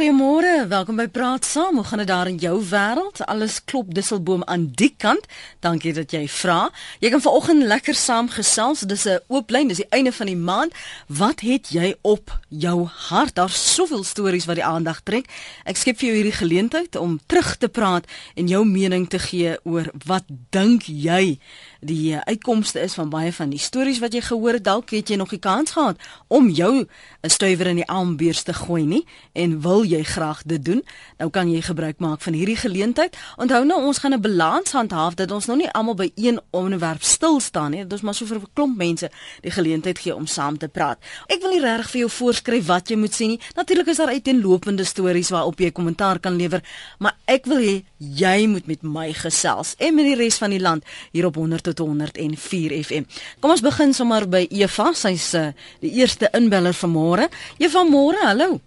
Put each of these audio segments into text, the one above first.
Goeiemôre, welkom by Praat Saam. Hoe gaan dit daar in jou wêreld? Alles klop disselboom aan die kant. Dankie dat jy vra. Jy kan vanoggend lekker saam gesels. Dis 'n oop lyn, dis die einde van die maand. Wat het jy op jou hart? Daar's soveel stories wat die aandag trek. Ek skep vir jou hierdie geleentheid om terug te praat en jou mening te gee oor wat dink jy die uitkomste is van baie van die stories wat jy gehoor het. Dalk het jy nog die kans gehad om jou 'n stuiwer in die aambeurs te gooi nie en wil jy graag dit doen, nou kan jy gebruik maak van hierdie geleentheid. Onthou nou ons gaan 'n balans handhaaf dat ons nou nie almal by een onderwerp stil staan nie. Dit is maar so vir 'n klomp mense die geleentheid gee om saam te praat. Ek wil nie regtig vir jou voorskryf wat jy moet sê nie. Natuurlik is daar uiteenlopende stories waarop jy kommentaar kan lewer, maar ek wil hê jy moet met my gesels en met die res van die land hier op 100 tot 104 FM. Kom ons begin sommer by Eva. Sy's uh, die eerste inbeller van môre. Eva, môre. Hallo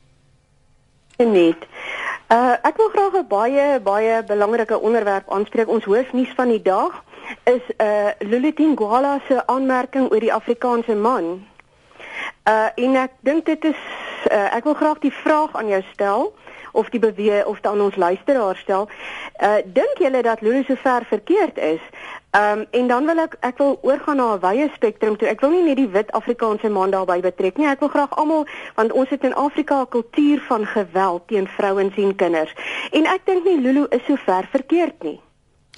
net. Uh ek wil graag 'n baie baie belangrike onderwerp aanspreek. Ons hoofnuus van die dag is uh Lulutin Gwala se aanmerking oor die Afrikaanse man. Uh en ek dink dit is uh, ek wil graag die vraag aan jou stel of die beweeg of dan ons luisteraar stel. Uh dink julle dat Lulu so ver verkeerd is? Ehm um, en dan wil ek ek wil oorgaan na 'n wye spektrum toe. Ek wil nie net die wit Afrikaanse man daarbey betrek nie. Ek wil graag almal want ons het in Afrika 'n kultuur van geweld teen vrouens en kinders. En ek dink nie Lulu is so ver verkeerd nie.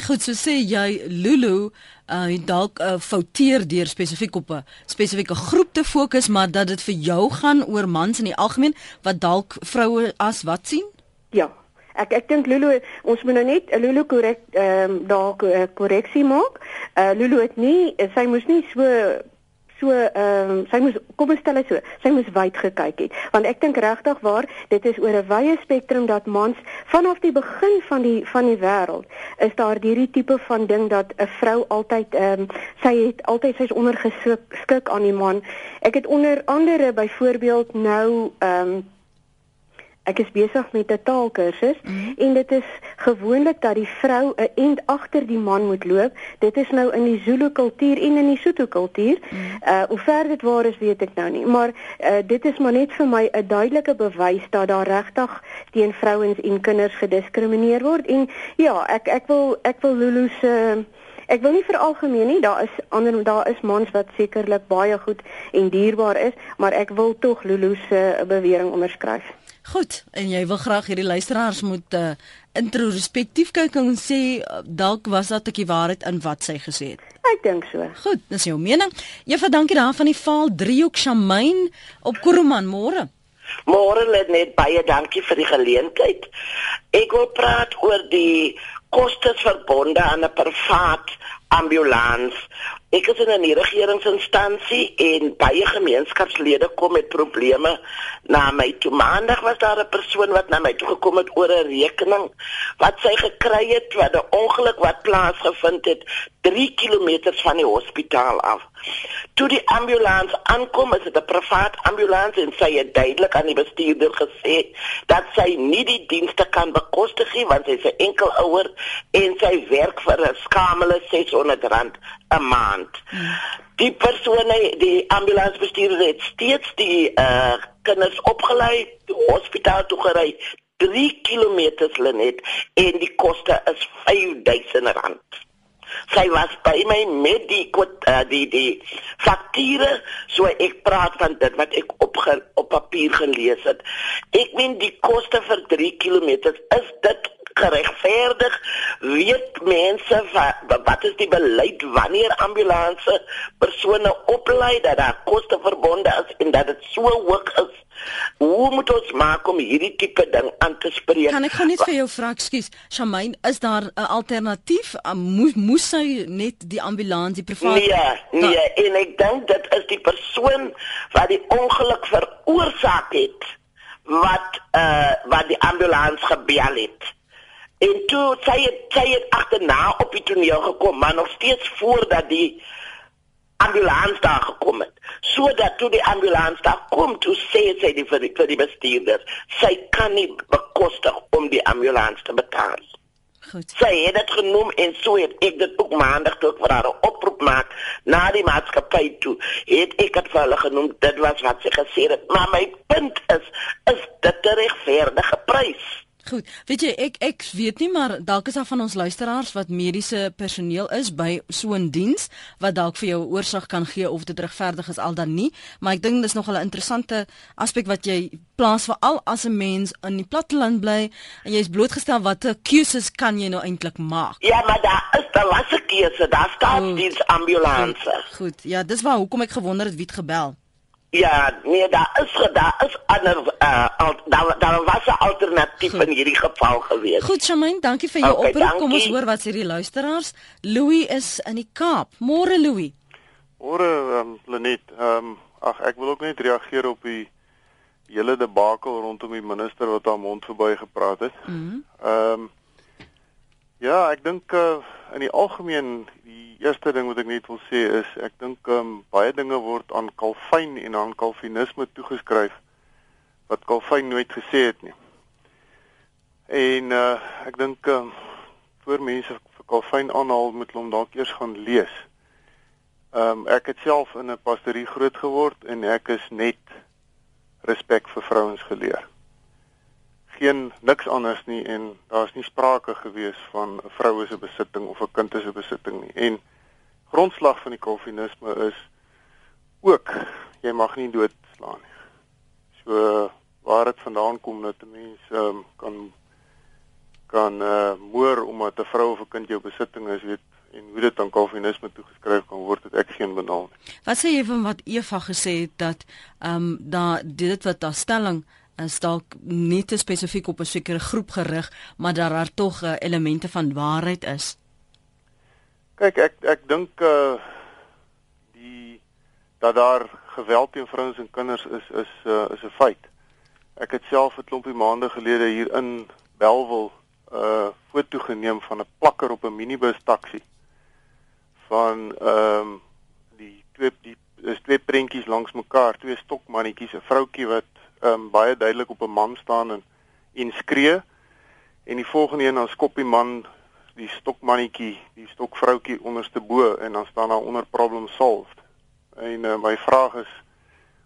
Goed, so sê jy Lulu uh dalk uh, fouteer deur spesifiek op 'n spesifieke groep te fokus, maar dat dit vir jou gaan oor mans in die algemeen wat dalk vroue as wat sien? Ja, Ek ek dink Lulu ons moet nou net Lulu korrek ehm um, daar eh, korreksie maak. Uh Lulu het nie sy moes nie so so ehm um, sy moes kom ons stel dit so. Sy moes wyd gekyk het. Want ek dink regtig waar dit is oor 'n wye spektrum dat mans vanaf die begin van die van die wêreld is daar hierdie tipe van ding dat 'n vrou altyd ehm um, sy het altyd sy's ondergeskik aan die man. Ek het onder andere byvoorbeeld nou ehm um, Ek is besig met 'n taalkursus mm -hmm. en dit is gewoonlik dat die vrou 'n end agter die man moet loop. Dit is nou in die Zulu kultuur en in die Sotho kultuur. Mm -hmm. Uh hoe ver dit waar is, weet ek nou nie, maar uh dit is maar net vir my 'n duidelike bewys dat daar regtig teen vrouens en kinders gediskrimineer word. En ja, ek ek wil ek wil Lulu se Ek wil nie vir algemeen nie, daar is ander daar is mans wat sekerlik baie goed en dierbaar is, maar ek wil tog Lulu se bewering onderskryf. Goed, en jy wil graag hierdie luisteraars moet uh, introspektief kyk en sê uh, dalk was dit 'n bietjie waarheid in wat sy gesê het. Ek dink so. Goed, dis jou mening. Juffrou, dankie daar van die Vaal Driehoek Shamain op Kuruman môre. Môre net net baie dankie vir die geleentheid. Ek wil praat oor die kostes verbonde aan 'n privaat ambulans. Ek is in 'n regeringsinstansie en baie gemeenskapslede kom met probleme na my toe. Maandag was daar 'n persoon wat na my toe gekom het oor 'n rekening wat sy gekry het wat 'n ongeluk wat plaasgevind het 3 km van die hospitaal af. Toe die ambulans aankom, is dit 'n privaat ambulans en sy het duidelik aan die bestuurder gesê dat sy nie die dienste kan bekostig nie want sy is 'n enkel ouer en sy werk vir 'n skamele R600 'n maand. Die persone, die ambulansbestuurder het steeds die uh kinders opgelei, hospitaal toe gery 3 km Lenet en die koste is R5000 sy was by my met die uh, die die fakture so ek praat van dit wat ek op op papier gelees het ek meen die koste vir 3 km is dit geregverdig weet mense wat, wat is die beleid wanneer ambulanse persone oplei dat daar koste verbonde is en dat dit so hoog is Hoe moet ons maak om hierdie tipe ding aan te spreek? Kan ek gou net vir jou vra, ekskuus, Shamaine, is daar 'n alternatief? Moes moes sy net die ambulans, die privaat Nee, nee, da en ek dink dit is die persoon wat die ongeluk veroorsaak het wat uh wat die ambulans gebel het. En toe sy het sy het agterna op die toneel gekom, maar nog steeds voordat die ambulans daar gekom het sodat toe die ambulans daar kom toe sê sy die vir die, vir die bestuurder sy kan nie bekostig om die ambulans te betaal Goed. Sy het dit genoem en so het ek dit ook maandag toe vir haar oproep maak na die maatskappy toe. Het ek het vir hulle genoem dit was wat sy gesê het. Maar my punt is is dit regverdige prys. Goed. Weet jy ek ek weet nie maar dalk is daar van ons luisteraars wat mediese personeel is by so 'n diens wat dalk vir jou oorsig kan gee of dit regverdig is al dan nie, maar ek dink dis nog 'n interessante aspek wat jy plaas vir al as 'n mens in die platteland bly en jy's blootgestel watter keuses kan jy nou eintlik maak? Ja, maar daar is daar was 'n keuse, daar staan diens ambulans. Goed, goed. Ja, dis waar hoekom ek gewonder het wie het gebel. Ja, nee, daar is daar is ander uh al, daar daar was 'n alternatief Goed. in hierdie geval gewees. Goed, Shamaine, dankie vir jou okay, oproep. Dankie. Kom ons hoor wat sê die luisteraars. Louis is in die Kaap. Môre Louis. Môre um, Lenet. Ehm um, ag ek wil ook net reageer op die hele debakel rondom die minister wat haar mond verby gepraat het. Mhm. Ehm mm um, Ja, ek dink uh in die algemeen die eerste ding wat ek net wil sê is ek dink um baie dinge word aan Calvin en aan Calvinisme toegeskryf wat Calvin nooit gesê het nie. En uh ek dink um voor mense vir Calvin aanhaal moet hulle hom dalk eers gaan lees. Um ek het self in 'n pastorie groot geword en ek is net respek vir vrouens geleer geen niks anders nie en daar's nie sprake gewees van 'n vroue se besitting of 'n kind se besitting nie. En grondslag van die kalvinisme is ook jy mag nie doodslaan nie. So waar dit vandaan kom dat 'n mens um, kan kan uh, moer omdat 'n vrou of 'n kind jou besitting is, weet en hoe dit aan kalvinisme toegeskryf kan word, het ek geen benul nie. Wat sê jy van wat Eva gesê het dat ehm um, da dit wat daar stelling is dalk nie te spesifiek op 'n sekere groep gerig, maar daar daar tog uh, elemente van waarheid is. Kyk, ek ek dink uh die dat daar geweld teen vrouens en kinders is is uh, is 'n feit. Ek het self 'n klompie maande gelede hier in Belwel 'n uh, foto geneem van 'n plakker op 'n minibus taxi van ehm um, die twee die is twee prentjies langs mekaar, twee stokmannetjies, 'n vroutjie wat um, baie duidelik op 'n man staan en en skree en die volgende een dan skop die man die stokmannetjie, die stokvroutjie onderste bo en dan staan daar onder problem solved. En uh, my vraag is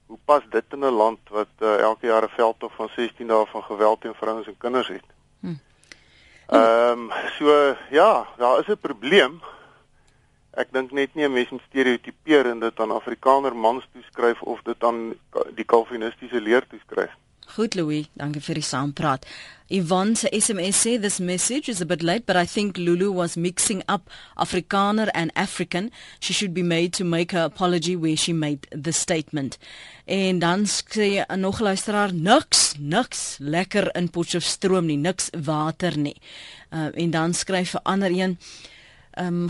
hoe pas dit in 'n land wat uh, elke jaar 'n veldtog van 16 dae van geweld teen vrouens en kinders het? Hm. Ehm um, so ja, daar is 'n probleem. Ek dink net nie 'n mens moet stereotipeer en dit aan Afrikaner mans toeskryf of dit aan die kalvinistiese leer toeskryf. Goed Louis, dankie vir die saampraat. Yvonne se SMS sê this message is a bit late but I think Lulu was mixing up Afrikaner and African. She should be made to make her apology where she made the statement. En dan sê 'n nog luisteraar niks, niks lekker in Potchefstroom nie, niks water nie. Uh, en dan skryf 'n ander een ehm um,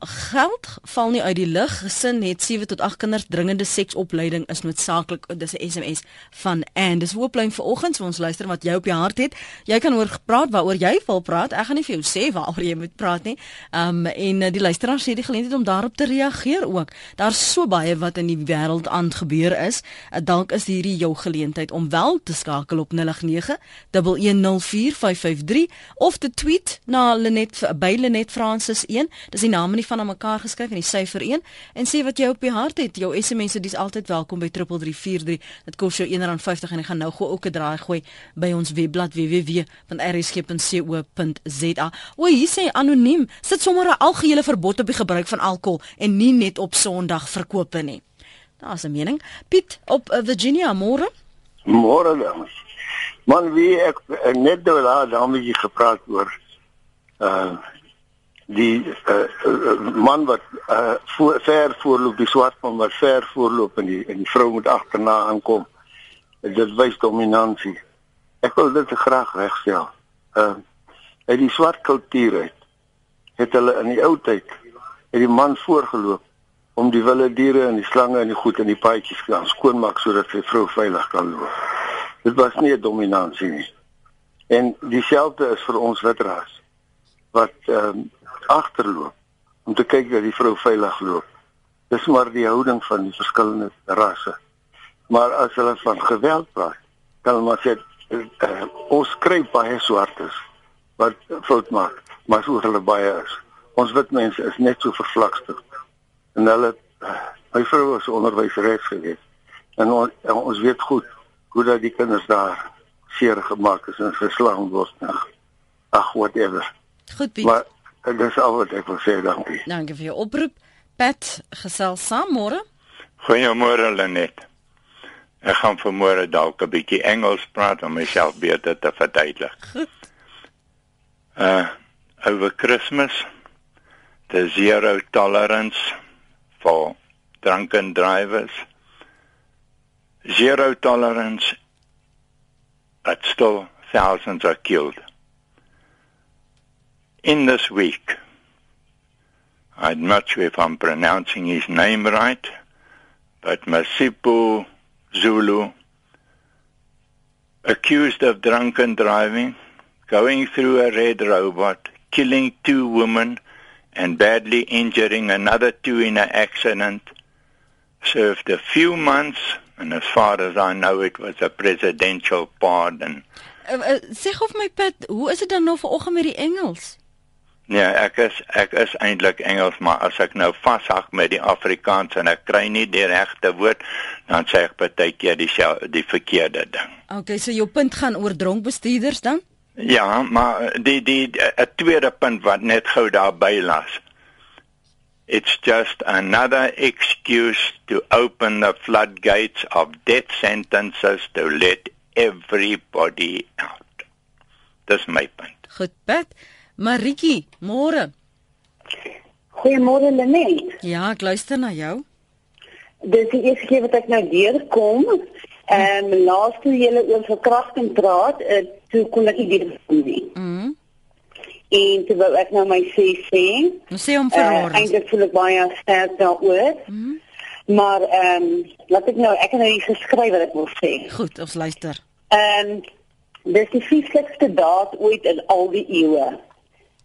geld val nie uit die lug. Gesin het 7 tot 8 kinders. Dringende seksopleiding is noodsaaklik. Dis 'n SMS van en dis hooplyn vir oggend vir ons luister wat jy op jou hart het. Jy kan oor praat waaroor jy wil praat. Ek gaan nie vir jou sê waaroor jy moet praat nie. Ehm um, en uh, die luisteraars sê die geleentheid om daarop te reageer ook. Daar's so baie wat in die wêreld aan gebeur is. Uh, dalk is hierdie jou geleentheid om wel te skakel op 089 1104553 of te tweet na Lenet by Lenet Francis 1 Dis die name nie van aan mekaar geskryf en die syfer 1 en sê wat jy op die hart het. Jou SMS'e dis altyd welkom by 3343. Dit kos jou R1.50 en ek gaan nou gou ook 'n draai gooi by ons webblad www.rsg.co.za. O, hier sê anoniem, sit sommer 'n algehele verbod op die gebruik van alkohol en nie net op Sondag verkope nie. Daar's 'n mening. Piet op uh, Virginia môre. Môre dames. Man wie ek, ek net daar daarmee gepraat oor uh die uh, man wat uh, voor, ver voorloop die swart man wat ver voorloop en die en die vrou moet agterna aankom dit wys dominansie ek wil dit graag regstel uh uit die swart kultuur uit het hulle in die ou tyd het die man voorgeloop om die wilde diere en die slange en die goed in die paadjies te skoonmaak sodat sy vrou veilig kan loop. Dit was nie 'n dominansie nie. En dieselfde is vir ons witras wat ehm um, agterloop om te kyk dat die vrou veilig loop. Dis maar die houding van die verskillende rasse. Maar as hulle van geweld praat, kan hulle maar sê uh, ons kry baie swartes wat fout maak, maar so hulle baie is. Ons wit mense is net so vervlakstig. En hulle uh, my vrou was onderwyseres geweest. En on, en ons weet goed hoe dat die kinders daar seer gemaak is en geslaan word. Ag whatever. Goed, Piet. Maar dit is al wat ek wil sê, dankie. Dankie vir jou oproep. Pat, gesels saam môre. Goeiemôre Lenet. Ek gaan vanmôre dalk 'n bietjie Engels praat om myself beter te verduidelik. Uh over Christmas the zero tolerance for drunken drivers. Zero tolerance but still thousands are killed. In this week I'm not sure if I'm pronouncing his name right, but Masipu Zulu, accused of drunken driving, going through a red robot, killing two women, and badly injuring another two in an accident, served a few months, and as far as I know, it was a presidential pardon. Uh, uh, sê gou vir my Pat, hoe is dit dan nou vanoggend met die Engels? Nee, ek is ek is eintlik Engels, maar as ek nou vashak met die Afrikaans en ek kry nie die regte woord, dan sê ek baie keer die die verkeerde ding. Okay, so jou punt gaan oor dronk bestuurders dan? Ja, maar die die 'n tweede punt wat net gou daarby las. It's just another excuse to open the floodgates of death sentences to let everybody out. Dis my punt. Goed, Pat. Maritjie, môre. Goeiemôre Lenet. Ja, ek luister na jou. Dis die eerste keer wat ek nou deurkom. Ehm um, laas toe julle oor verkrachting praat, uh, toe kon ek nie weer kom nie. Mhm. En toe wou ek nou my sê sê. Nou sê hom vir Uh, haar. Eintlik voel ek baie sterk daaroor. Mhm. Maar ehm um, laat ek nou ek het nou hier geskryf wat ek wil sê. Goed, ons luister. Ehm um, dis die vieslikste daad ooit in al die eeue.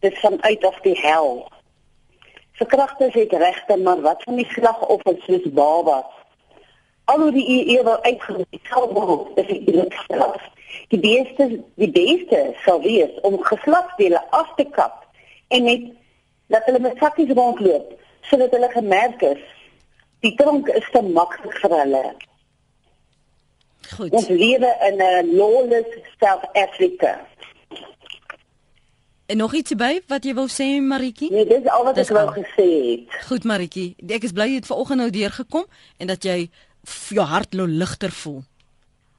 Dis vanuit af die hel. Verkrachters het regte, maar wat van die slagoffers soos babas? Al hoe die eeu wil uitgeroep sal word, is die doodstraf. Die beste die beste sal wees om geslagsdele af te kap en net dat hulle met sakkies rondloop sodat hulle gemerk is. Die tronk is te maklik vir hulle. Goed. Ons lewe in 'n lawless South Africa. En nog iets by wat jy wou sê Maritjie? Nee, dis al wat Dis ek wou gesê het. Goed Maritjie, ek is bly jy het vanoggend nou deurgekom en dat jy jou hart nou ligter voel.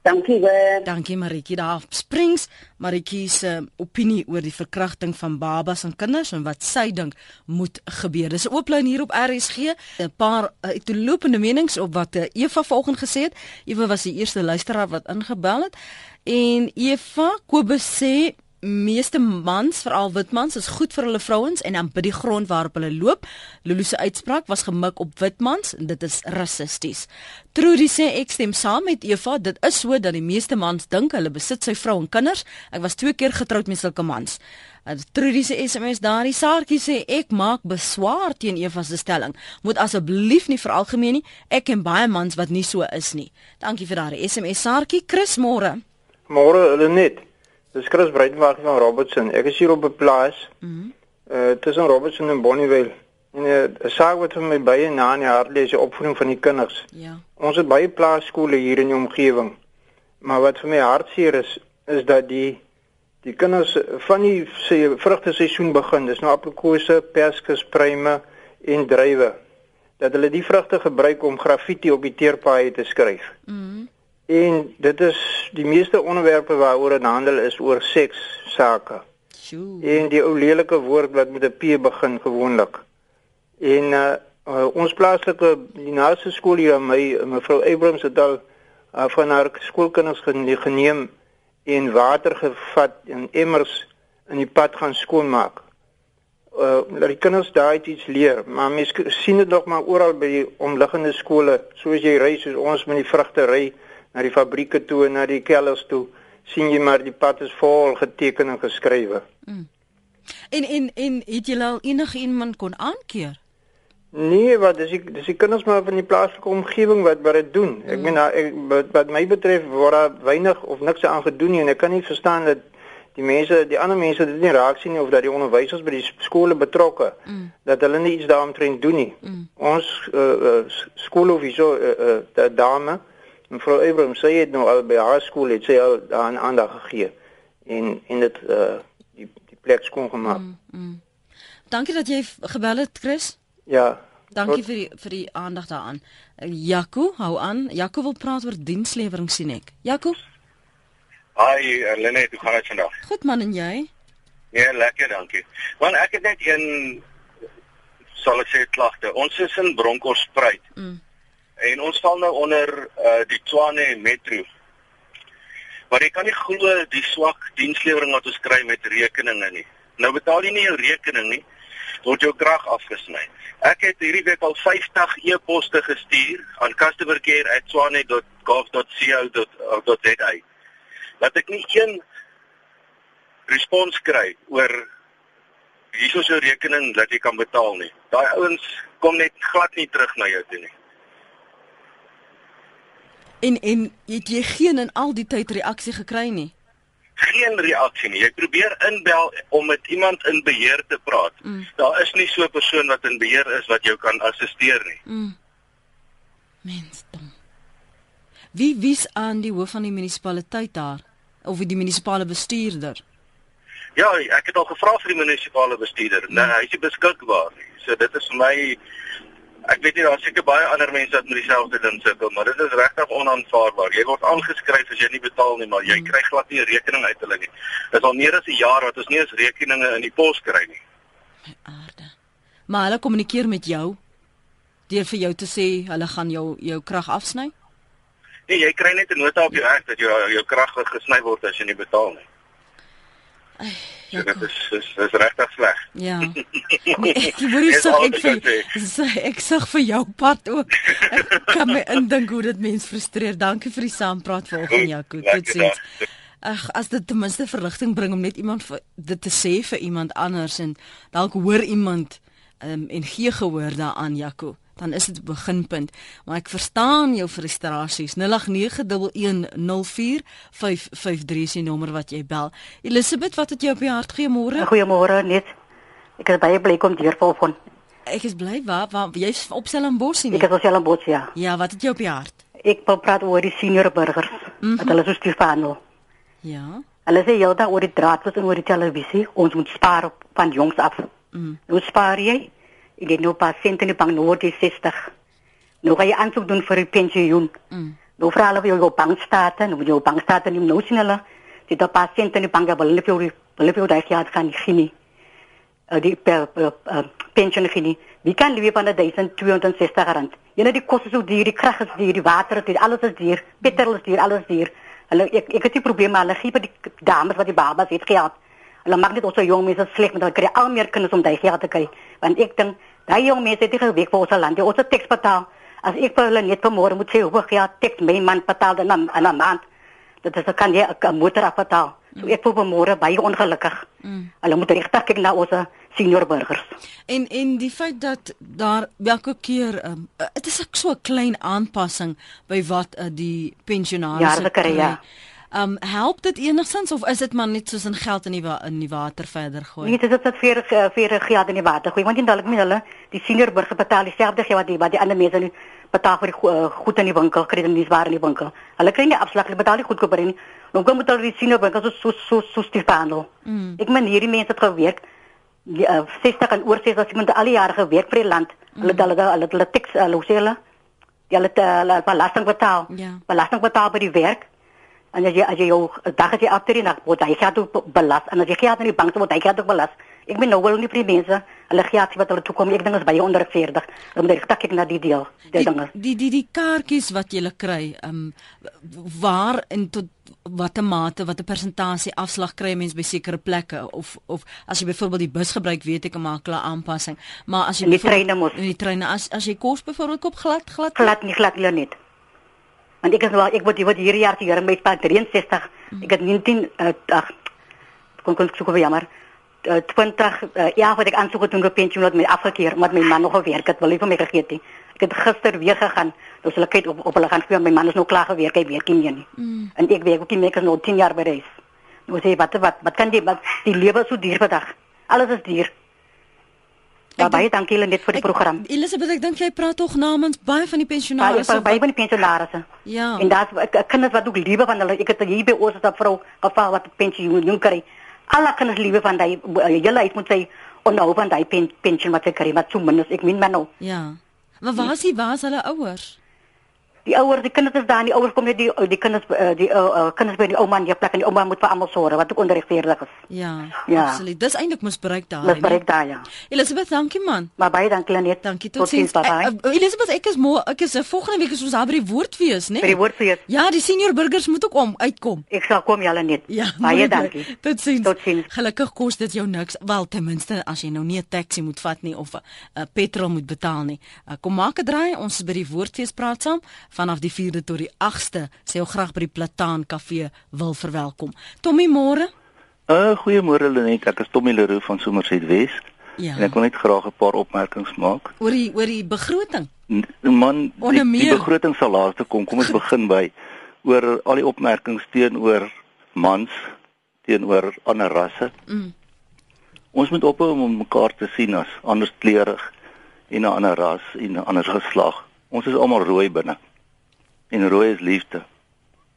Dankie weer. Dankie Maritjie daar Springs. Maritjie se opinie oor die verkrachting van babas en kinders en wat sy dink moet gebeur. Dis 'n oop lyn hier op RSG. 'n Paar uh, uitlopende menings op wat uh, Eva vanoggend gesê het. Eva was die eerste luisteraar wat ingebel het. En Eva Kobus sê meeste mans, veral wit mans, is goed vir hulle vrouens en dan by die grond waarop hulle loop. Lulu se uitspraak was gemik op wit mans en dit is rassisties. Trudy sê ek stem saam met Eva, dit is so dat die meeste mans dink hulle besit sy vrou en kinders. Ek was twee keer getroud met sulke mans. Uh, Trudy se SMS daardie saartjie sê ek maak beswaar teen Eva se stelling. Moet asseblief nie veralgemeen nie. Ek ken baie mans wat nie so is nie. Dankie vir daardie SMS saartjie. Chris môre. Môre hulle net. Dis Chris Breitenberg van Robertson. Ek is hier op 'n plaas. Mhm. Mm uh tussen Robertson en Bonnievale. En uh, 'n saak wat vir my baie na in die hart lê is die opvoeding van die kinders. Ja. Ons het baie plaaskole hier in die omgewing. Maar wat vir my hartseer is, is dat die die kinders van die se vrugte seisoen begin. Dis nou aprikose, perskes, pruime en druiwe. Dat hulle die vrugte gebruik om graffiti op die teerpaaie te skryf. Mhm. En dit is die meeste onderwerpe waaroor dit handel is oor seks sake. Sjoe. En die ou lelike woord wat met 'n P begin gewoonlik. En uh, uh ons plaaslike die naaste skool hier aan my mevrou Abrams het al uh, van haar skoolkinders gene- geneem en water gevat en emmers in die pad gaan skoonmaak. Uh dat die kinders daai iets leer, maar mens k- sien dit nog maar oral by die omliggende skole, soos jy ry soos ons met die vrugte ry na die fabrieke toe en na die kelders toe, sien jy maar die pad is vol geteken en geskrywe. En en en het jy al enige iemand kon aankeer? Nee, wat dis die dis die kinders maar van die plaaslike omgewing wat wat dit doen. Ek meen daar- ek wat, wat my betref word daar weinig of niks aan gedoen nie en ek kan nie verstaan dat die mense, die ander mense dit nie raak sien nie of dat die onderwysers by die skole betrokke Mm. dat hulle nie iets daaromtrent doen nie. Mm. Ons uh, uh, skoolhoof hierso uh, uh, da- dame mevrou Abrams sy het nou al by haar skool het sy al daaraan aandag gegee en en dit uh die die plek skoon gemaak. Mm, mm. Dankie dat jy gebel het Chris. Ja. Dankie vir die, vir die aandag daaraan. Jaco, hou aan. Jaco wil praat oor dienslewering sien ek. Jaco? Hi, uh, Lene, hoe gaan dit vandag? Goed man en jy? Ja, lekker, dankie. Want ek het net een sal ek sê klagte. Ons is in Bronkhorstspruit. Mm. En ons val nou onder uh, die Tshwane Metro. Maar jy kan nie glo die swak dienslewering wat ons kry met rekeninge nie. Nou betaal jy nie jou rekening nie, word jou krag afgesny. Ek het hierdie week al 50 e-posse gestuur aan customercare@swane.gov.co.za. Dat ek nie een respons kry oor hier is jou rekening dat jy kan betaal nie. Daai ouens kom net glad nie terug na jou toe nie. En en het jy geen in al die tyd reaksie gekry nie? Geen reaksie nie. Jy probeer inbel om met iemand in beheer te praat. Mm. Daar is nie so 'n persoon wat in beheer is wat jou kan assisteer nie. Mm. Mensdom. Wie wie's aan die hoof van die munisipaliteit daar of die munisipale bestuurder? Ja, ek het al gevra vir die munisipale bestuurder. Mm. Nee, hy is beskikbaar nie. So dit is vir my Ek weet nie daar seker baie ander mense wat met dieselfde ding sukkel, maar dit is regtig onaanvaarbaar. Jy word aangeskryf as jy nie betaal nie, maar jy hmm. kry glad nie 'n rekening uit hulle nie. Dit is al meer as 'n jaar wat ons nie eens rekeninge in die pos kry nie. Aarde. Maar hulle kommunikeer met jou deur vir jou te sê hulle gaan jou jou krag afsny? Nee, jy kry net 'n nota op jou hek dat jou jou krag gesny word as jy nie betaal nie. Ai, ja, dit is is, is regtig sleg. Ja. Nee, ek word so ek sê ek sê vir jou part ook. Ek kan my indink hoe dit mens frustreer. Dankie vir die saampraat vanoggend Jaco. Totsiens. Ag, as dit ten minste verligting bring om net iemand vir, dit te sê vir iemand anders en dalk hoor iemand um, en gee gehoor daaraan Jaco dan is dit 'n beginpunt. Maar ek verstaan jou frustrasies. 0891104553 is die nommer wat jy bel. Elisabeth, wat het jy op die hart goeiemôre? Goeiemôre net. Ek is baie bly kom hier vol van. Ek is bly waar waar jy's op Stellenbosch nie. Ek is op Stellenbosch ja. Ja, wat het jy op die hart? Ek wil praat oor die senior burgers. Mm -hmm. Dat hulle so Stefano. Ja. Hulle sê jy daar oor die draad wat oor die televisie, ons moet spaar op van jongs af. Mm. Hoe spaar jy? Ek het nou pas sent in die bank nou die 60. Nou ga jy aansoek doen vir die pensioen. Mm. Nou vra hulle vir jou bankstate, nou jou bankstate nie nou sien hulle. Dit daar pas sent in die bank, hulle wil vir hulle vir daai geld gaan gee. Uh, die per, per, uh, pensioen gee. Wie kan lewe van 1260 rand? Jy net die kosse so duur, die krag is duur, die water is duur, alles is duur, petrol is duur, alles duur. Hulle ek ek het die probleme hulle gee vir die dames wat die babas het gehad. Hulle maak net ons jong mense sleg met hulle kry al meer kinders om daai geld te kry. Want ek dink daai jong mense het nie geweek vir ons land. Ons het teks betaal. As ek vir hulle net vanmôre moet sê hoe geld teks my man betaal dan aan 'n maand. Dit is kan jy 'n motor afbetaal. So ek voel vanmôre baie ongelukkig. Mm. Hulle moet regtig kyk na ons senior burgers. En en die feit dat daar elke keer um, dit is ek so 'n klein aanpassing by wat uh, die pensionaars ja, kry. Ja. Um help dit enigstens of is dit maar net soos in geld in die in die water verder gooi? Nee, dit is dit vir vir geld in die water gooi. Want indalik met hulle die senior burger betaal dieselfde geld wat die wat die ander mense nu betaal vir die uh, goed in die winkel, kry hulle nie waar in die winkel. Hulle kry nie afslag, hulle betaal nie goedkoper nie. Nou kom moet hulle die senior burger so so so so behandel. Mm. Ek meen hierdie mense het gewerk die uh, 60 en oor 60 as iemand al die jare gewerk vir die land. Hulle mm. hulle hulle hulle teks hulle sê hulle die hulle, hulle belasting betaal. Ja. Belasting betaal by die werk en as jy as jy jou dag as jy aftree word hy geld ook belas en as jy geld in die bank word hy geld ook belas ek ben nou wel nie vir die mense hulle geld wat hulle toe kom ek dink is baie onderverdig om dit kyk na die deel die dinge. die die die kaartjies wat jy kry um waar in tot watter mate watter persentasie afslag kry mense by sekere plekke? Of of as jy byvoorbeeld die bus gebruik weet ek 'n makelaar aanpassing. Maar as jy in die treine moet in die treine as as jy kos byvoorbeeld koop glad glad glad nie glad nie net want ek is nou ek word word hierdie jaar met pa 63 ek het 19 uh, ag kon kon vir jammer uh, 20 uh, ja wat ek aansoek gedoen op pensioen met my afgekeer omdat my man nog gewerk het wil nie vir my gegee het ek het gister weer gegaan dus hulle kyk op, op hulle gaan vir my man is nou klaar gewerk hy werk nie meer nie. Mm. en ek werk ook nie meer ek is nou 10 jaar by reis nou sê wat wat wat kan jy wat die lewe so duur vandag. Alles is duur Ja, baie dankie Lenet vir die Ek- program. Elisabeth, ek dink jy praat tog namens baie van die pensionaars. baie baie van die pensionaarsse. Ja. En daar's ek- ek kinders wat ook liewe van hulle. Ek het hier by ons 'n vrou geval wat pensioen kry. Alle kinders liewe van daai julle uit moet sy onhou van daai pen, pensioen wat sy kry, maar so min is ek min maar nou. Ja. Maar waar is die waar is hulle ouers? Die ouers, die kinders is daar, en die ouers kom net die die kinders uh, die uh, uh, kinders by die ouma in die plek en die ouma moet vir almal sorg wat ook onregverdig is. Ja, Ja. absoluut. Dis eintlik misbruik daar. Dis bereik daar ja. Elisabeth, dankie man. Maar baie dankie Lenet. Dankie Tot bye bye. Eh, eh, Elisabeth, ek is môre, ek is uh, volgende week is ons daar by die woordfees, né? Vir die woordfees. Ja, die senior burgers moet ook om uitkom. Ek sal kom julle net. Ja, baie mooi bly. dankie. Totsiens. Totsiens. Gelukkig kos dit jou niks. Wel ten minste as jy nou nie 'n taxi moet vat nie of 'n uh, petrol moet betaal nie. Uh, kom maak 'n draai. Ons is by die Woordfees praat saam vanaf die 4de tot die 8ste. Sê jou graag by die Plataan Kafee wil verwelkom. Tommy môre? Uh goeiemôre Lenet, ek is Tommy Leroux van Somerset Wes. Ja. En ek wil net graag 'n paar opmerkings maak. Oor die oor die begroting. N- Man, die, die begroting sal laaste kom. Kom ons begin by oor al die opmerkings teenoor mans teenoor ander rasse. Mm. Ons moet ophou om mekaar te sien as anderskleurig en 'n ander ras en 'n ander geslag. Ons is almal rooi binne. En rooi is liefde.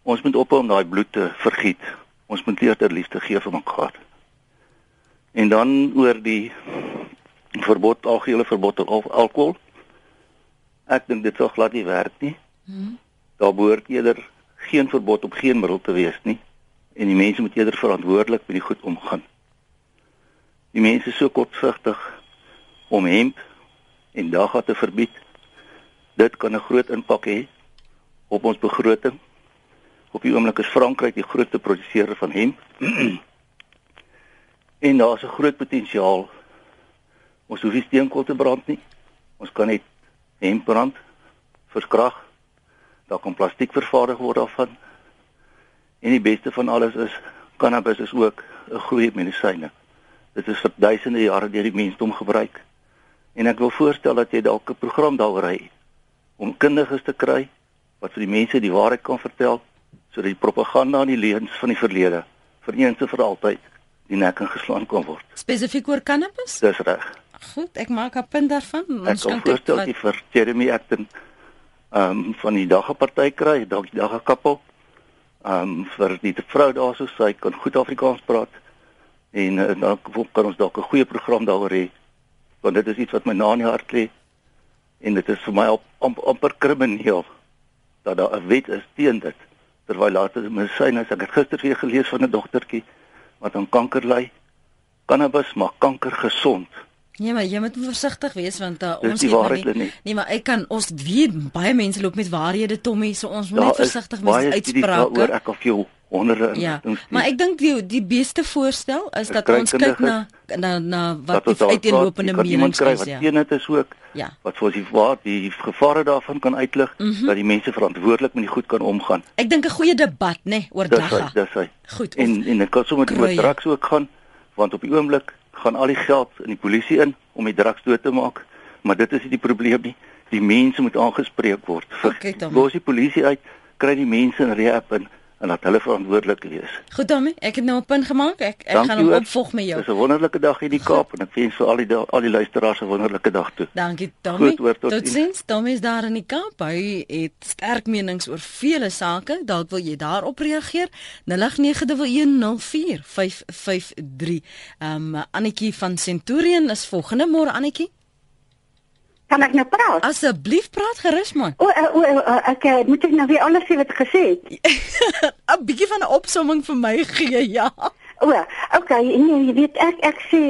Ons moet ophou om daai bloed te vergiet. Ons moet eerder liefde gee vir mekaar. En dan oor die verbod algehele verbod op al- alkohol. Ek dink dit sal glad nie werk nie. Hmm. Daar behoort eerder geen verbod op geen middel te wees nie. En die mense moet eerder verantwoordelik met die goed omgaan. Die mense is so kortsigtig om hemp en dagga te verbied. Dit kan 'n groot impak hê op ons begroting. Op die oomblik is Frankryk die grootste produseerder van hemp. en daar's 'n groot potensiaal. Ons hoef nie steenkool te brand nie. Ons kan net hemp brand vir krag. Daar kan plastiek vervaardig word daarvan. En die beste van alles is cannabis is ook 'n goeie medisyne. Dit is vir duisende jare deur die mensdom gebruik. En ek wil voorstel dat jy dalk 'n program daaroor hê om kundiges te kry wat vir die mense die waarheid kan vertel sodat die propaganda en die leuns van die verlede vir eens en vir altyd die nek ingeslaan kan word. Spesifiek oor cannabis? Dis reg. Goed, ek maak 'n punt daarvan. Ek kan voorstel jy vir Jeremy Acton ehm um, van die daggeparty kry, dalk die daggekappel. Ehm um, vir die vrou daarso sy kan goed Afrikaans praat en uh, dan kan ons dalk 'n goeie program daaroor hê. Want dit is iets wat my na in die hart lê en dit is vir my op, amp, amper krimineel dat daar 'n wet is teen dit. Terwyl later medisyne, ek het gister weer gelees van 'n dogtertjie wat aan kanker ly. Cannabis maak kanker gesond. Ja, maar jy moet versigtig wees want uh, ons die weet waarheid, nie, Lenet. nee, maar ek kan ons weet baie mense loop met waarhede Tommy, so ons moet net Daar is versigtig baie wees met studies daaroor. uitsprake. Ek kan vir jou honderde Ja, inligting stuur. maar ek dink die die beste voorstel is dat ons kyk na na na wat die uiteenlopende menings is wat ja. teen dit is ook Ja. wat vir ons die waar die gevare daarvan kan uitlig Mhm. dat die mense verantwoordelik met die goed kan omgaan. Ek dink 'n goeie debat, nê, nee, oor Dis hy, dagga. dis hy. Goed. En en dit kan sommer oor drugs ook gaan want op die oomblik gaan al die geld in die polisie in om die drugs dood te maak, maar dit is nie die probleem nie. Die mense moet aangespreek word. Okay, Tom. Los die polisie uit, kry die mense in rehab in en laat hulle verantwoordelik wees. Goed Tommy, ek het nou 'n punt gemaak. Ek ek Dankie, gaan hom opvolg met jou. Dis 'n wonderlike dag hier in die Kaap en ek wens vir al die al die luisteraars 'n wonderlike dag toe. Dankie Tommy. Goed, hoor, tot tot ziens. sins. Tommy is daar in die Kaap. Hy het sterk menings oor vele sake. Dalk wil jy daarop reageer. 0891104553. Ehm um, Annetjie van Centurion is volgende môre Annetjie. Kan ek nou praat? Asseblief praat gerus man. O, o, o, o ek eh, moet ek nou weer alles sê wat ek gesê het. 'n Bietjie van 'n opsomming vir my gee, ja. O, okay, nee, jy weet ek ek sê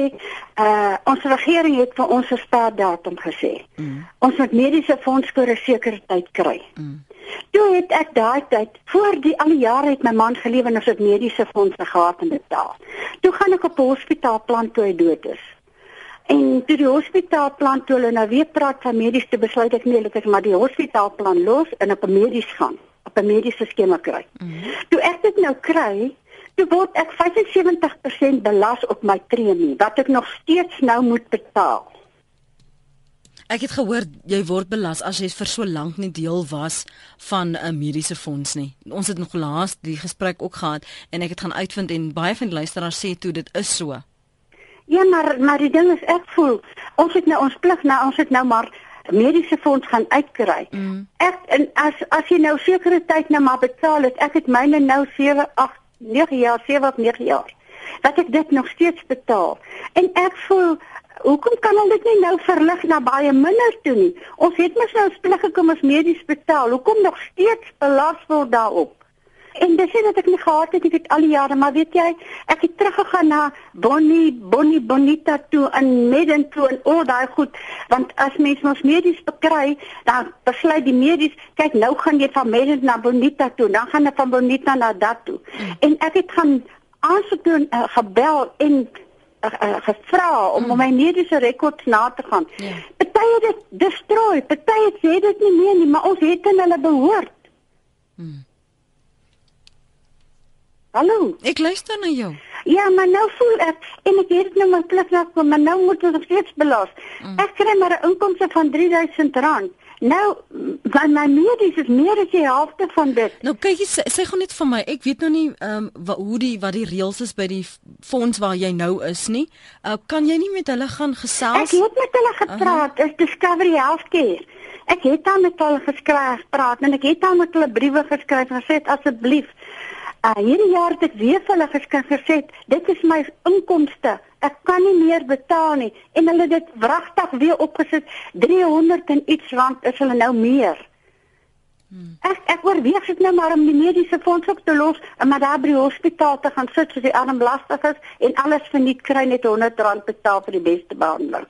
uh ons regering het vir ons 'n startdatum gesê. Mm. Ons moet mediese fonds vir 'n sekere tyd kry. Mm. Toe het ek daai tyd voor die al die jare het my man gelewe en ons het mediese fondse gehad en betaal. Toe gaan ek op 'n hospitaalplan toe hy dood is. En toe die hospitaalplan toe hulle nou weer praat van medies te besluit ek nee, ek maar die hospitaalplan los en op 'n medies gaan, op 'n mediese skema kry. Mm -hmm. Toe ek dit nou kry, toe word ek 75% belas op my premie wat ek nog steeds nou moet betaal. Ek het gehoor jy word belas as jy vir so lank nie deel was van 'n mediese fonds nie. Ons het nog laas die gesprek ook gehad en ek het gaan uitvind en baie van die luisteraars sê toe dit is so. Ja, maar maar die ding is ek voel Ons het nou ons plig nou ons het nou maar mediese fonds gaan uitkry. Mm. Ek en as as jy nou sekere tyd nou maar betaal het, ek het myne nou 7 8 9 jaar, 7 of 9 jaar. Dat ek dit nog steeds betaal. En ek voel hoekom kan hulle dit nie nou verlig na baie minder toe nie? Ons het mos nou splig gekom as medies betaal. Hoekom nog steeds belas word daarop? En dis net dat ek nie gehad het ek het al die jare, maar weet jy, ek het teruggegaan na Bonnie, Bonnie Bonita toe in Medden toe en al daai goed, want as mens ons medies bekry, dan besluit die medies, kyk nou gaan jy van Medden na Bonita toe, dan gaan jy van Bonita na dat toe. Mm. En ek het gaan aansoek doen, uh, gebel en uh, uh, gevra om mm. my mediese rekords na te gaan. Yeah. Ja. Party het dit destrooi, party het sê dit nie meer nie, maar ons het in hulle behoort. Mm. Hallo. Ek luister na jou. Ja, maar nou voel ek en ek het nou my plek na kom, maar nou moet ek steeds belas. Mm. Ek kry maar 'n inkomste van R3000. Nou, van my medies is meer as die helfte van dit. Nou kyk jy sê, sê gou net vir my, ek weet nou nie ehm um, hoe die wat die reëls is by die fonds waar jy nou is nie. Uh, kan jy nie met hulle gaan gesels? Ek het met hulle gepraat, uh -huh. is Discovery Healthcare. Ek het dan met hulle geskryf, praat en ek het dan met hulle briewe geskryf en gesê asseblief Uh, hierdie jaar het ek weer vir hulle geskik gesê, dit is my inkomste. Ek kan nie meer betaal nie en hulle het dit wragtig weer opgesit 300 en iets rand is hulle nou meer. Hmm. Ek ek oorweeg dit nou maar om die mediese fonds op te los en maar daar by die hospitaal te gaan sit soos die arm lastig is en alles verniet kry net 100 rand betaal vir die beste behandeling.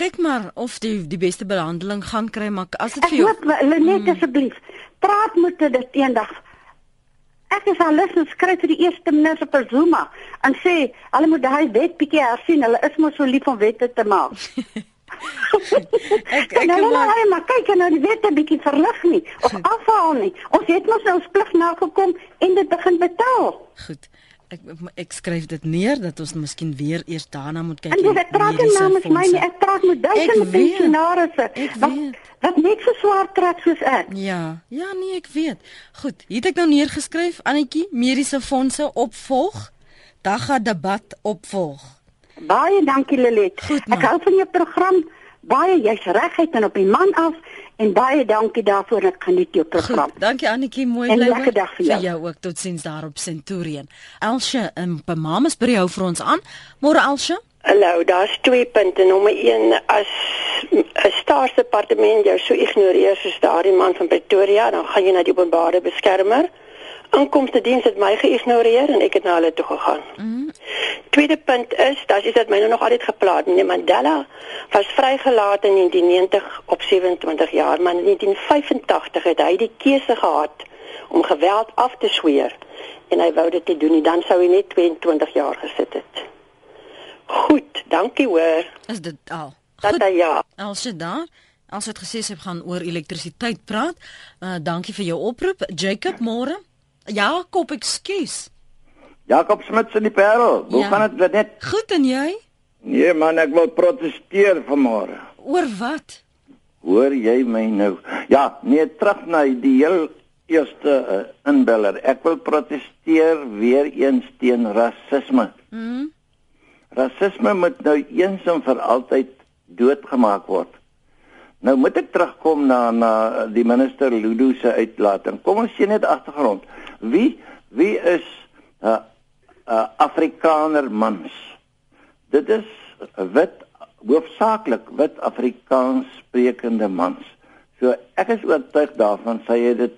Kyk maar of die die beste behandeling gaan kry maar as dit vir jou Ek hoop hulle net hmm. asseblief praat met dit eendag Ek is al lus om skryf vir die eerste minister per Zuma en sê hulle moet daai wet bietjie hersien. Hulle is mos so lief om wette te maak. ek ek nou maar hy maar kyk nou die wette bietjie verlig nie of afhaal nie. Ons het mos nou ons plig nagekom en dit begin betaal. Goed. Ek ek skryf dit neer dat ons miskien weer eers daarna moet kyk. En ek praat nie namens my nie. Ek praat met duisende pensionaarsse. Weet. Wat net so swaar trek soos ek. Ja, ja nee, ek weet. Goed, hier het ek nou neergeskryf Annetjie, mediese fondse opvolg. Dag gaan debat opvolg. Baie dankie Lelet. Ek hou van jou program. Baie jy's reguit en op die man af en baie dankie daarvoor ek geniet jou program. Goed, dankie Annetjie, mooi bly. 'n Lekker dag vir jou. Vir jou ook. Totsiens daar op Centurion. Elsje, um, by Mamas by hou vir ons aan. Môre Elsje. Hallo, daar's twee punte. Nommer 1 as 'n staatsdepartement jou so ignoreer soos daardie man van Pretoria, dan gaan jy na die openbare beskermer. Inkomste diens het my geïgnoreer en ek het na hulle toe gegaan. Mm -hmm. Tweede punt is, dat is dit my nou nog altyd geplaas. Nee, Mandela was vrygelaat in 1990 op 27 jaar, maar in 1985 het hy die keuse gehad om geweld af te sweer en hy wou dit nie doen nie, dan sou hy net 22 jaar gesit het. Goed, dankie hoor. Is dit al? Dat Goed, ja. Als jy daar As het gesê sy gaan oor elektrisiteit praat. Uh dankie vir jou oproep. Jacob môre. Jakob, ekskuus. Jakob Smit in die Parel. Hoe ja. gaan dit net? Goed en jy? Nee man, ek wil protesteer vanmôre. Oor wat? Hoor jy my nou? Ja, nee, terug na die heel eerste uh, inbeller. Ek wil protesteer weer eens teen rasisme. Mhm. Rasisme moet nou eens en vir altyd doodgemaak word. Nou moet ek terugkom na na die minister Ludo se uitlating. Kom ons sien net agtergrond. Wie wie is 'n uh, uh, Afrikaner mans? Dit is wit hoofsaaklik wit Afrikaans sprekende mans. So ek is oortuig daarvan sy het dit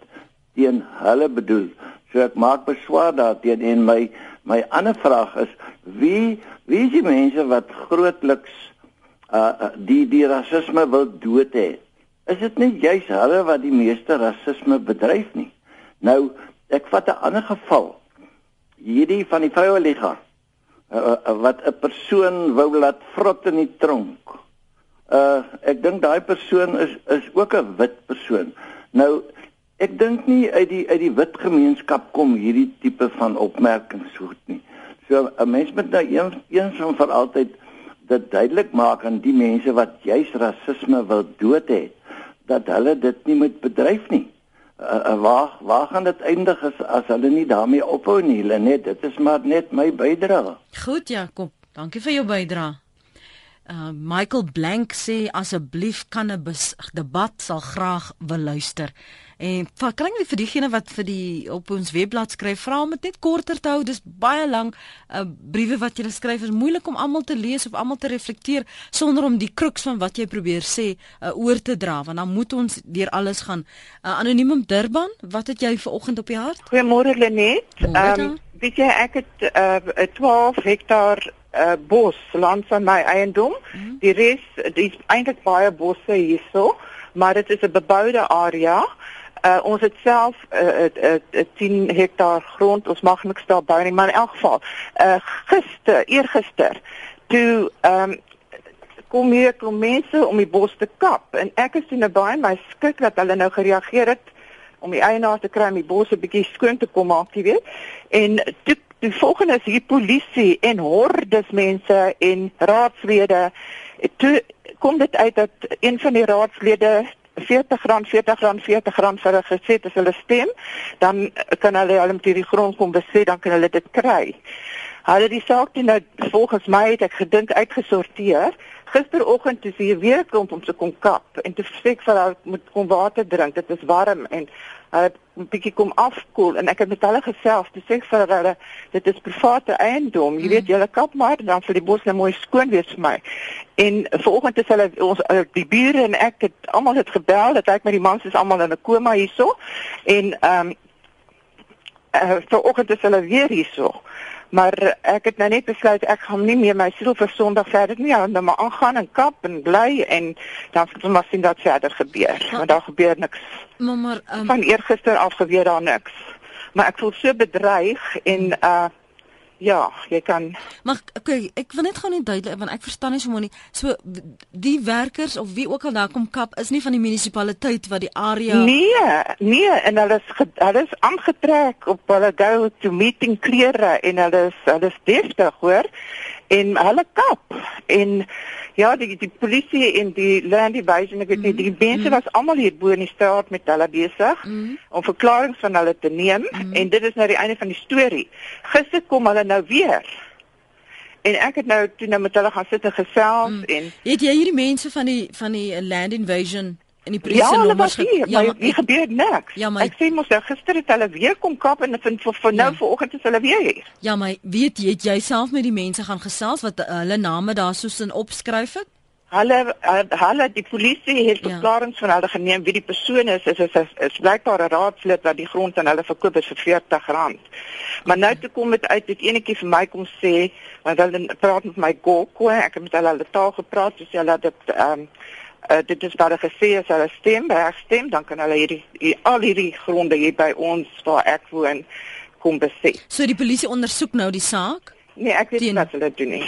teen hulle bedoel. So ek maak beswaar daarteen en my my ander vraag is wie wie is die mense wat grootliks uh die die rasisme wil dood hê? Is dit nie juis hulle wat die meeste rasisme bedryf nie? Nou ek vat 'n ander geval. Hierdie van die vroue liga uh, uh, wat 'n persoon wou laat vrot in die tronk. Uh ek dink daai persoon is is ook 'n wit persoon. Nou Ek dink nie uit die uit die wit gemeenskap kom hierdie tipe van opmerkings goed nie. So 'n mens moet nou eens eens en vir altyd dit duidelik maak aan die mense wat juis rasisme wil dood hê dat hulle dit nie moet bedryf nie. Uh, waar waar gaan dit eindig as as hulle nie daarmee ophou nie, net dit is maar net my bydrae. Goed Jakob, dankie vir jou bydrae. Uh, Michael Blank sê asseblief kan 'n debat sal graag wil luister. En kan ek vir diegene wat vir die op ons webblad skryf, vra om dit net korter te hou. Dis baie lank. Uh, briewe wat jy skryf is moeilik om almal te lees of almal te reflekteer sonder om die kruks van wat jy probeer sê uh, oor te dra, want dan moet ons deur alles gaan. Uh, Anoniem om Durban, wat het jy vir oggend op die hart? Goeiemôre Lenet. Ehm um, weet jy ek het uh, 12 hektaar uh, bos land van my eiendom. Mm -hmm. Die res dis eintlik baie bosse hierso, maar dit is 'n beboude area. Uh, ons het self 'n uh, uh, uh, 10 hektaar grond. Ons mag niks daar bou nie, maar in elk geval, uh, gister, eergister, toe ehm um, kom hier kom mense om die bos te kap en ek is toe nou baie my skrik dat hulle nou gereageer het om die eienaar te kry om die bos 'n bietjie skoon te kom maak, jy weet. En toe die volgende is hier polisie en hordes mense en raadslede. Toe kom dit uit dat een van die raadslede 40 rand 40 rand 40 rand vir 'n geset as hulle stem, dan kan hulle hulle met hierdie grond kom beset, dan kan hulle dit kry. Hulle die saak doen nou volgens my het ek gedink uitgesorteer. Gisteroggend toe jy weer kom om te kom kap en te sê vir hulle moet kom water drink. Dit is warm en hulle uh, 'n bietjie kom afkoel en ek het met hulle gesels. Te sê vir hulle dit is private eiendom. Jy mm. weet julle kap maar dan vir die bos net mooi skoon wees vir my. En vanoggend is hulle ons uh, die bure en ek het almal het gebel dat ek met die mans is almal in 'n koma hierso. En ehm um, uh, vanoggend is hulle weer hierso maar ek het nou net besluit ek gaan nie meer my siel vir Sondag verder nie, dan maar aangaan en kap en bly en dan sal ons maar sien wat verder gebeur. Ja. Want daar gebeur niks. Maar maar um, van eergister af gebeur daar niks. Maar ek voel so bedreig en uh Ja, jy kan. Maar okay, ek wil net gou net duidelik want ek verstaan nie so mooi nie. So die werkers of wie ook al daar kom kap is nie van die munisipaliteit wat die area Nee, nee, en hulle is hulle is aangetrek op hulle go to meeting klere en hulle is hulle is deftig, hoor. En hulle kap en Ja, die die polisie en die land division, ek weet nie, die mense mm. was almal hier bo in die straat met hulle besig mm. om verklaringe van hulle te neem mm. en dit is nou die einde van die storie. Gister kom hulle nou weer. En ek het nou toe nou met hulle gaan sit en gesels mm. en het jy hierdie mense van die van die land invasion en die polisie ja, nommers hier, ja, maar hier gebeur niks. Ja, maar ek sê mos nou gister het hulle weer kom kap en vind vir, vir nou ja. vanoggend is hulle weer hier. Ja, maar weet jy het jy self met die mense gaan gesels wat uh, hulle name daar soos in opskryf het? Hulle uh, hulle die polisie het ja. verklaringe van hulle geneem wie die persoon is is is, is, is blykbaar 'n raadslid wat die grond aan hulle verkoop het vir R40. Maar nou toe kom dit uit dit enetjie vir my kom sê want hulle praat met my gokko ek het met hulle hulle taal gepraat so hulle dit ehm um, uh, dit is wat gesê as hulle stem, regstem, dan kan hulle hierdie hier, al hierdie gronde hier by ons waar ek woon kom beset. So die polisie ondersoek nou die saak? Nee, ek weet nie wat hulle doen nie.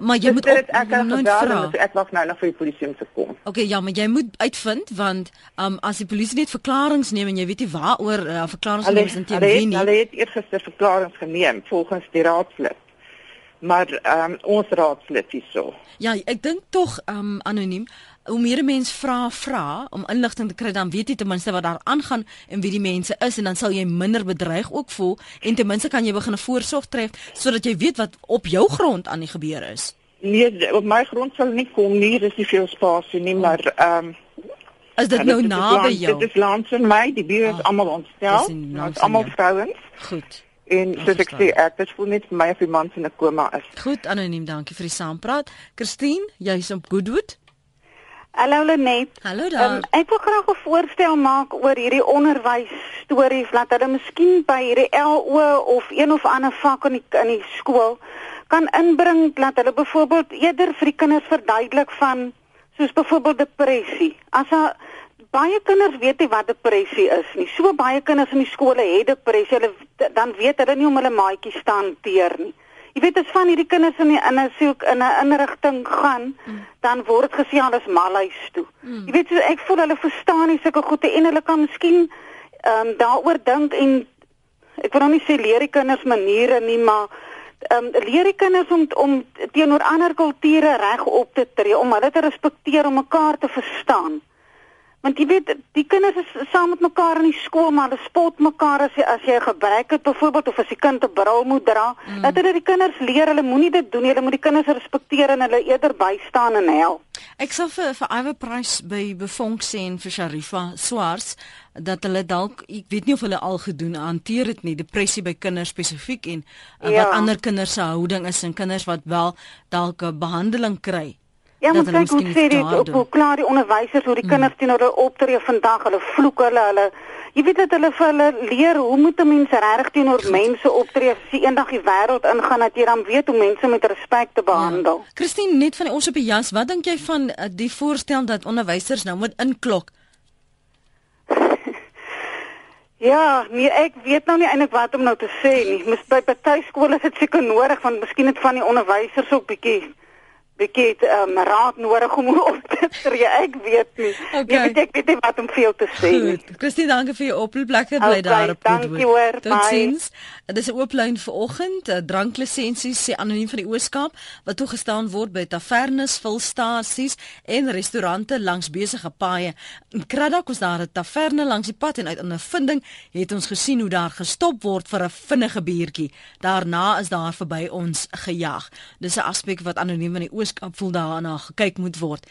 Maar jy dus moet ook ek kan vra. Ek wag nou nog vir die polisie om te kom. Okay, ja, maar jy moet uitvind want um as die polisie net verklaringe neem en jy weet nie waaroor uh, verklaringe neem teen wie nie. Hulle het eers gister verklaringe geneem volgens die raadslid. Maar um ons raadslid hierso. Ja, ek dink tog um anoniem hoe meer mense vra vra om inligting te kry dan weet jy ten minste wat daar aangaan en wie die mense is en dan sal jy minder bedreig ook voel en ten minste kan jy begin 'n voorsorg tref sodat jy weet wat op jou grond aan die gebeur is. Nee, op my grond sal nie kom nie, dis nie veel spasie nie, maar ehm um, Is dit nou naby jou? Dit is langs in my, die buurt is ah, almal ontstel. Ons almal vrouens. Goed. En soos ek sê, ek het voel net vir my of die man se 'n koma is. Goed, anoniem, dankie vir die saampraat. Christine, jy's op Goodwood. Hallo Lenet. Hallo daar. Um, ek wil graag 'n voorstel maak oor hierdie onderwys stories dat hulle miskien by hierdie LO of een of ander vak in die in die skool kan inbring dat hulle byvoorbeeld eerder vir die kinders verduidelik van soos byvoorbeeld depressie. As 'n baie kinders weet nie wat depressie is nie. So baie kinders in die skole het depressie. Hulle dan weet hulle nie om hulle maatjies te hanteer nie. Jy weet as van hierdie kinders in die, in 'n soek in 'n inrigting gaan, mm. dan word gesê alles malhuis toe. Mm. Jy weet so ek voel hulle verstaan nie sulke goede en hulle kan miskien ehm um, daaroor dink en ek wil nou nie sê leer die kinders maniere nie, maar ehm um, leer die kinders om om teenoor ander kulture reg op te tree, om hulle te respekteer, om mekaar te verstaan. Want jy weet die kinders is saam met mekaar in die skool maar hulle spot mekaar as jy as jy gebruik het byvoorbeeld of as die kind 'n bril moet dra. Mm. Dat hulle die kinders leer hulle moenie dit doen nie. Hulle moet die kinders respekteer en hulle eerder bystaan en help. Ek sal vir vir Iwe Price by Befonk sê en vir Sharifa Swars dat hulle dalk ek weet nie of hulle al gedoen hanteer dit nie depressie by kinders spesifiek en uh, ja. wat ander kinders se houding is en kinders wat wel dalk 'n behandeling kry. Ja, moet kyk hoe sê dit op hoe klaar die onderwysers hoe die mm. kinders teenoor hulle optree vandag, hulle vloek hulle, hulle jy weet dat hulle vir hulle leer hoe moet 'n mens regtig teenoor mense optree as jy eendag die wêreld ingaan dat jy dan weet hoe mense met respek te behandel. Ja. Christine, net van ons op die jas, wat dink jy van uh, die voorstel dat onderwysers nou moet inklok? Ja, nee, ek weet nou nie eintlik wat om nou te sê nie. Mis by party skole is dit seker nodig want miskien het van die onderwysers ook bietjie bietjie um, raad nodig om op te tree. Ek weet nie. Okay. Nee, ek weet nie wat om jou te sê nie. Christine, dankie vir jou oproeplekke bly okay, daar op. Dankie hoor. Totsiens. Dit is 'n oop lyn vir oggend. Eh, dranklisensies sê anoniem van die Ooskaap wat toegestaan word by tavernes, vulstasies en restaurante langs besige paaie. In Kradak was daar 'n taverne langs die pad en uit 'n vinding het ons gesien hoe daar gestop word vir 'n vinnige biertjie. Daarna is daar verby ons gejaag. Dis 'n aspek wat anoniem van die Ooskaap voel daarna gekyk moet word.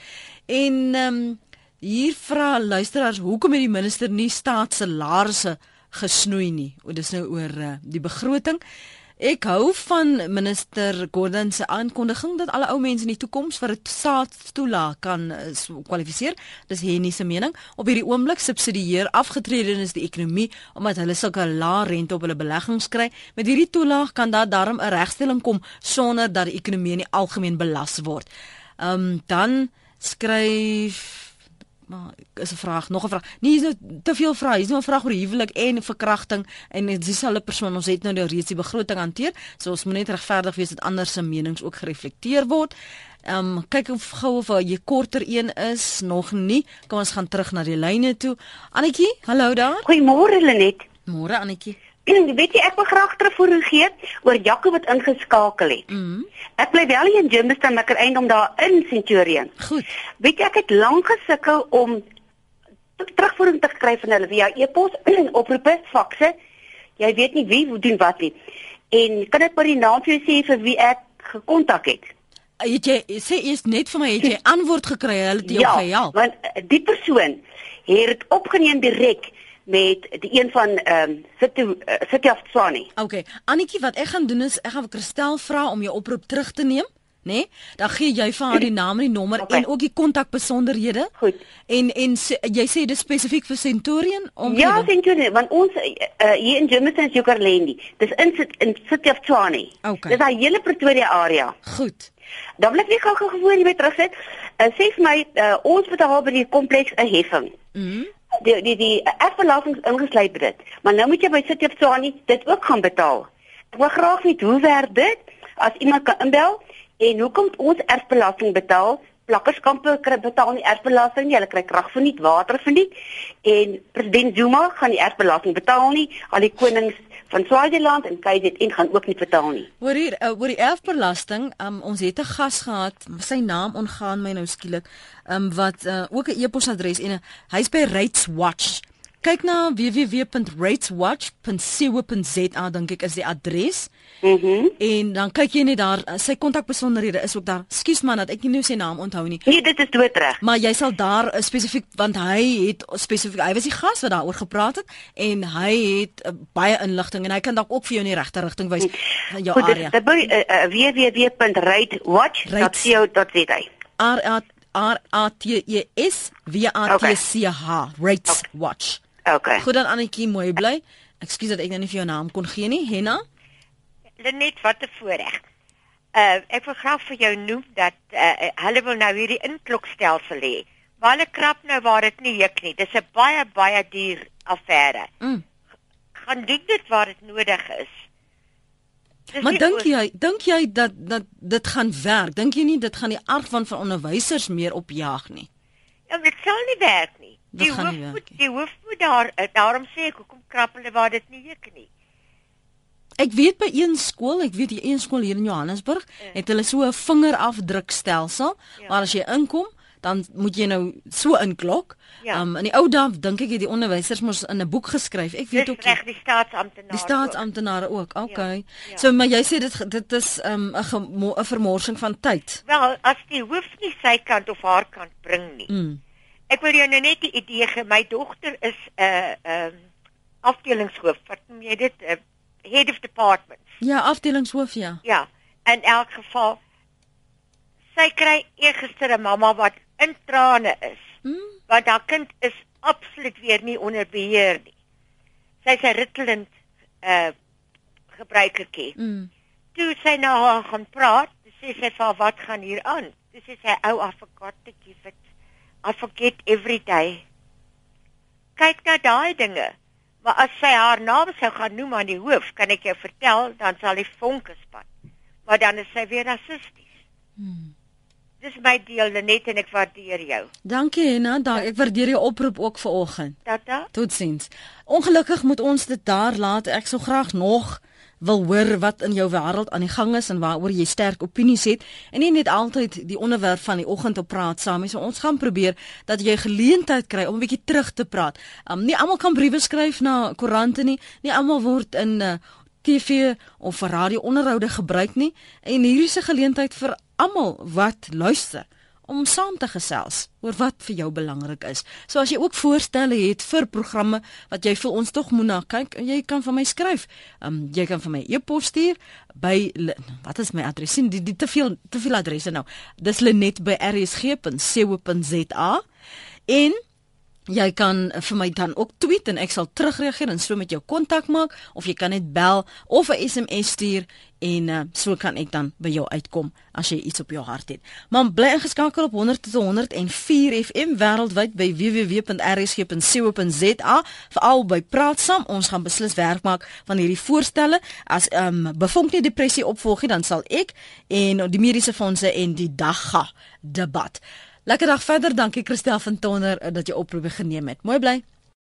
En ehm um, hier vra luisteraars hoekom het die minister nie staatssalarisse gesnoei nie. O, dis nou oor uh, die begroting. Ek hou van minister Gordon se aankondiging dat alle ou mense in die toekoms vir 'n staatstoelaag kan uh, kwalifiseer. Dis Henny se mening. Op hierdie oomblik subsidieer afgetredenes die ekonomie omdat hulle sulke lae rente op hulle beleggings kry. Met hierdie toelaag kan daar darm 'n regstelling kom sonder dat die ekonomie in die algemeen belas word. Ehm um, dan skryf maar is 'n vraag, nog 'n vraag. Nee, is nou te veel vrae. Hier's nou 'n vraag oor huwelik en verkrachting en dis dieselfde persoon ons het nou nou reeds die begroting hanteer. So ons moet net regverdig wees dat ander se menings ook gereflekteer word. Ehm um, kyk of gou of jy korter een is, nog nie. Kom ons gaan terug na die lyne toe. Annetjie, hallo daar. Goeiemôre Lenet. Môre Annetjie. weet jy ek wil graag terugvoer gee oor Jaco wat ingeskakel het. Mm -hmm. Ek bly wel hier in Jamestown, maar ek het eintlik daar in Centurion. Goed. Weet jy ek het lank gesukkel om terugvoering te kry van hulle via e-pos, oproepe, fakse. Jy weet nie wie doen wat nie. En kan ek maar die naam vir jou sê vir wie ek gekontak het? Het jy sê eers net vir my het jy antwoord gekry? Hulle het jou ja, gehelp. Ja, want die persoon het dit opgeneem direk met die een van ehm um, City uh, City of Tshwane. Okay, Annetjie, wat ek gaan doen is ek gaan vir Christel vra om jou oproep terug te neem, né? Nee? Dan gee jy vir haar die naam en die nommer okay. en ook die kontakbesonderhede. Goed. En en jy sê dit spesifiek vir Centurion om Ja, Centurion, want ons uh, hier in Jameson is Jokerlendi. Dis in in City of Tshwane. Okay. Dis daai hele Pretoria area. Goed. Dan wil ek net gou-gou gewoon hier by terugsit. Uh, sê vir my, uh, ons betaal by die kompleks 'n heffing. Mhm. Mm die die die erfbelasting ingesluit dit. Maar nou moet jy by City of Tshwane dit ook gaan betaal. Ek wil graag weet hoe werk dit as iemand kan inbel en hoekom ons erfbelasting betaal? Plakkerskampe kry betaal nie erfbelasting nie. Hulle kry krag verniet, water verniet en president Zuma gaan die erfbelasting betaal nie. Al die konings van Swaziland en KZN gaan ook nie betaal nie. Hoor hier, uh, oor die erfbelasting, um, ons het 'n gas gehad, sy naam ongaan my nou skielik, um, wat uh, ook 'n e-posadres en uh, hy's by Rates Watch. Kyk na www.rateswatch.co.za dink ek is die adres. Mhm. Mm en dan kyk jy net daar, sy kontakbesonderhede is ook daar. Skus man dat ek nie nou sy naam onthou nie. Nee, dit is doodreg. Maar jy sal daar uh, spesifiek want hy het spesifiek hy was die gas wat daaroor gepraat het en hy het uh, baie inligting en hy kan dalk ook vir jou in die regte rigting wys van jou Goed, area. Dit is uh, uh, www.ratewatch.co.za. R A R A T E S W A T C H Rates okay. Watch. Okay. Goed dan Annetjie, mooi bly. Ekskuus dat ek nou nie vir jou naam kon gee nie. Henna? Lenet, wat 'n voorreg. Uh ek wil graag vir jou noem dat uh hulle wil nou hierdie inklokstelsel hê. Maar hulle krap nou waar dit nie juk nie. Dis 'n baie baie duur affære. Mm. Gaan doen dit waar dit nodig is. Dis maar dink jy, dink jy dat dat dit gaan werk? Dink jy nie dit gaan die aard van van onderwysers meer opjaag nie? Ja, dit sal nie werk nie. Die hoof moet die hoof moet daar eh, daarom sê ek hoekom krap hulle waar dit nie juk nie. Ek weet by een skool, ek weet die een skool hier in Johannesburg, ja. het hulle so 'n vingerafdrukstelsel, ja. maar as jy inkom, dan moet jy nou so inklok. Ja. Um in die ou dae dink ek het die onderwysers mos in 'n boek geskryf. Ek weet Dis ook reg die staatsamptenare. die staatsamptenare ook. Okay. Ja, ja. So maar jy sê dit dit is um 'n gemo- 'n vermorsing van tyd. Wel, as die hoof nie sy kant of haar kant bring nie. Mm. Ek wil jou nou net die idee gee. My dogter is 'n uh, ehm um, afdelingshoof. Wat noem jy dit? uh, Head of department. Ja, afdelingshoof ja. Ja. In elk geval sy kry eergister 'n mamma wat in trane is. Mm. Want haar kind is absoluut weer nie onder beheer nie. Sy's 'n Ritalin uh gebruikertjie. Mm. Toe sy nou haar gaan praat, sê sy vir haar wat gaan hier aan? Sê sy ou give it. I forget every day. Kyk na daai dinge. Maar as sy haar naam sou gaan noem aan die hoof, kan ek jou vertel, dan sal die vonke spat. Maar dan is sy weer rassisties. Hmm. Dis my deel Lenet en ek waardeer jou. Dankie Henna, dank. Ek waardeer jou oproep ook vanoggend. Tata. Totsiens. Ongelukkig moet ons dit daar laat. Ek sou graag nog wil hoor wat in jou wêreld aan die gang is en waaroor jy sterk opinies het en nie net altyd die onderwerp van die oggend op praat saam nie. So ons gaan probeer dat jy geleentheid kry om 'n bietjie terug te praat. Um nie almal kan briewe skryf na koerante nie. Nie almal word in uh, TV of radio onderhoude gebruik nie en hierdie is 'n geleentheid vir almal wat luister om saam te gesels oor wat vir jou belangrik is. So as jy ook voorstelle het vir programme wat jy vir ons tog moet na kyk, jy kan vir my skryf. Um jy kan vir my e-pos stuur by wat is my adres? Die, die te veel te veel adresse nou. Dis lenet by rsg.co.za en Jy kan vir my dan ook tweet en ek sal terugreageer en so met jou kontak maak of jy kan net bel of 'n SMS stuur en uh, so kan ek dan by jou uitkom as jy iets op jou hart het. Maar bly ingeskakel op 100 tot 104 FM wêreldwyd by www.rsg.co.za veral by Praat Saam. Ons gaan beslis werk maak van hierdie voorstelle. As ehm um, bevonk nie depressie opvolg nie, dan sal ek en die mediese fondse en die dagga debat Lekker dag verder. Dankie Christel van Tonner dat jy oproepe geneem het. Mooi bly.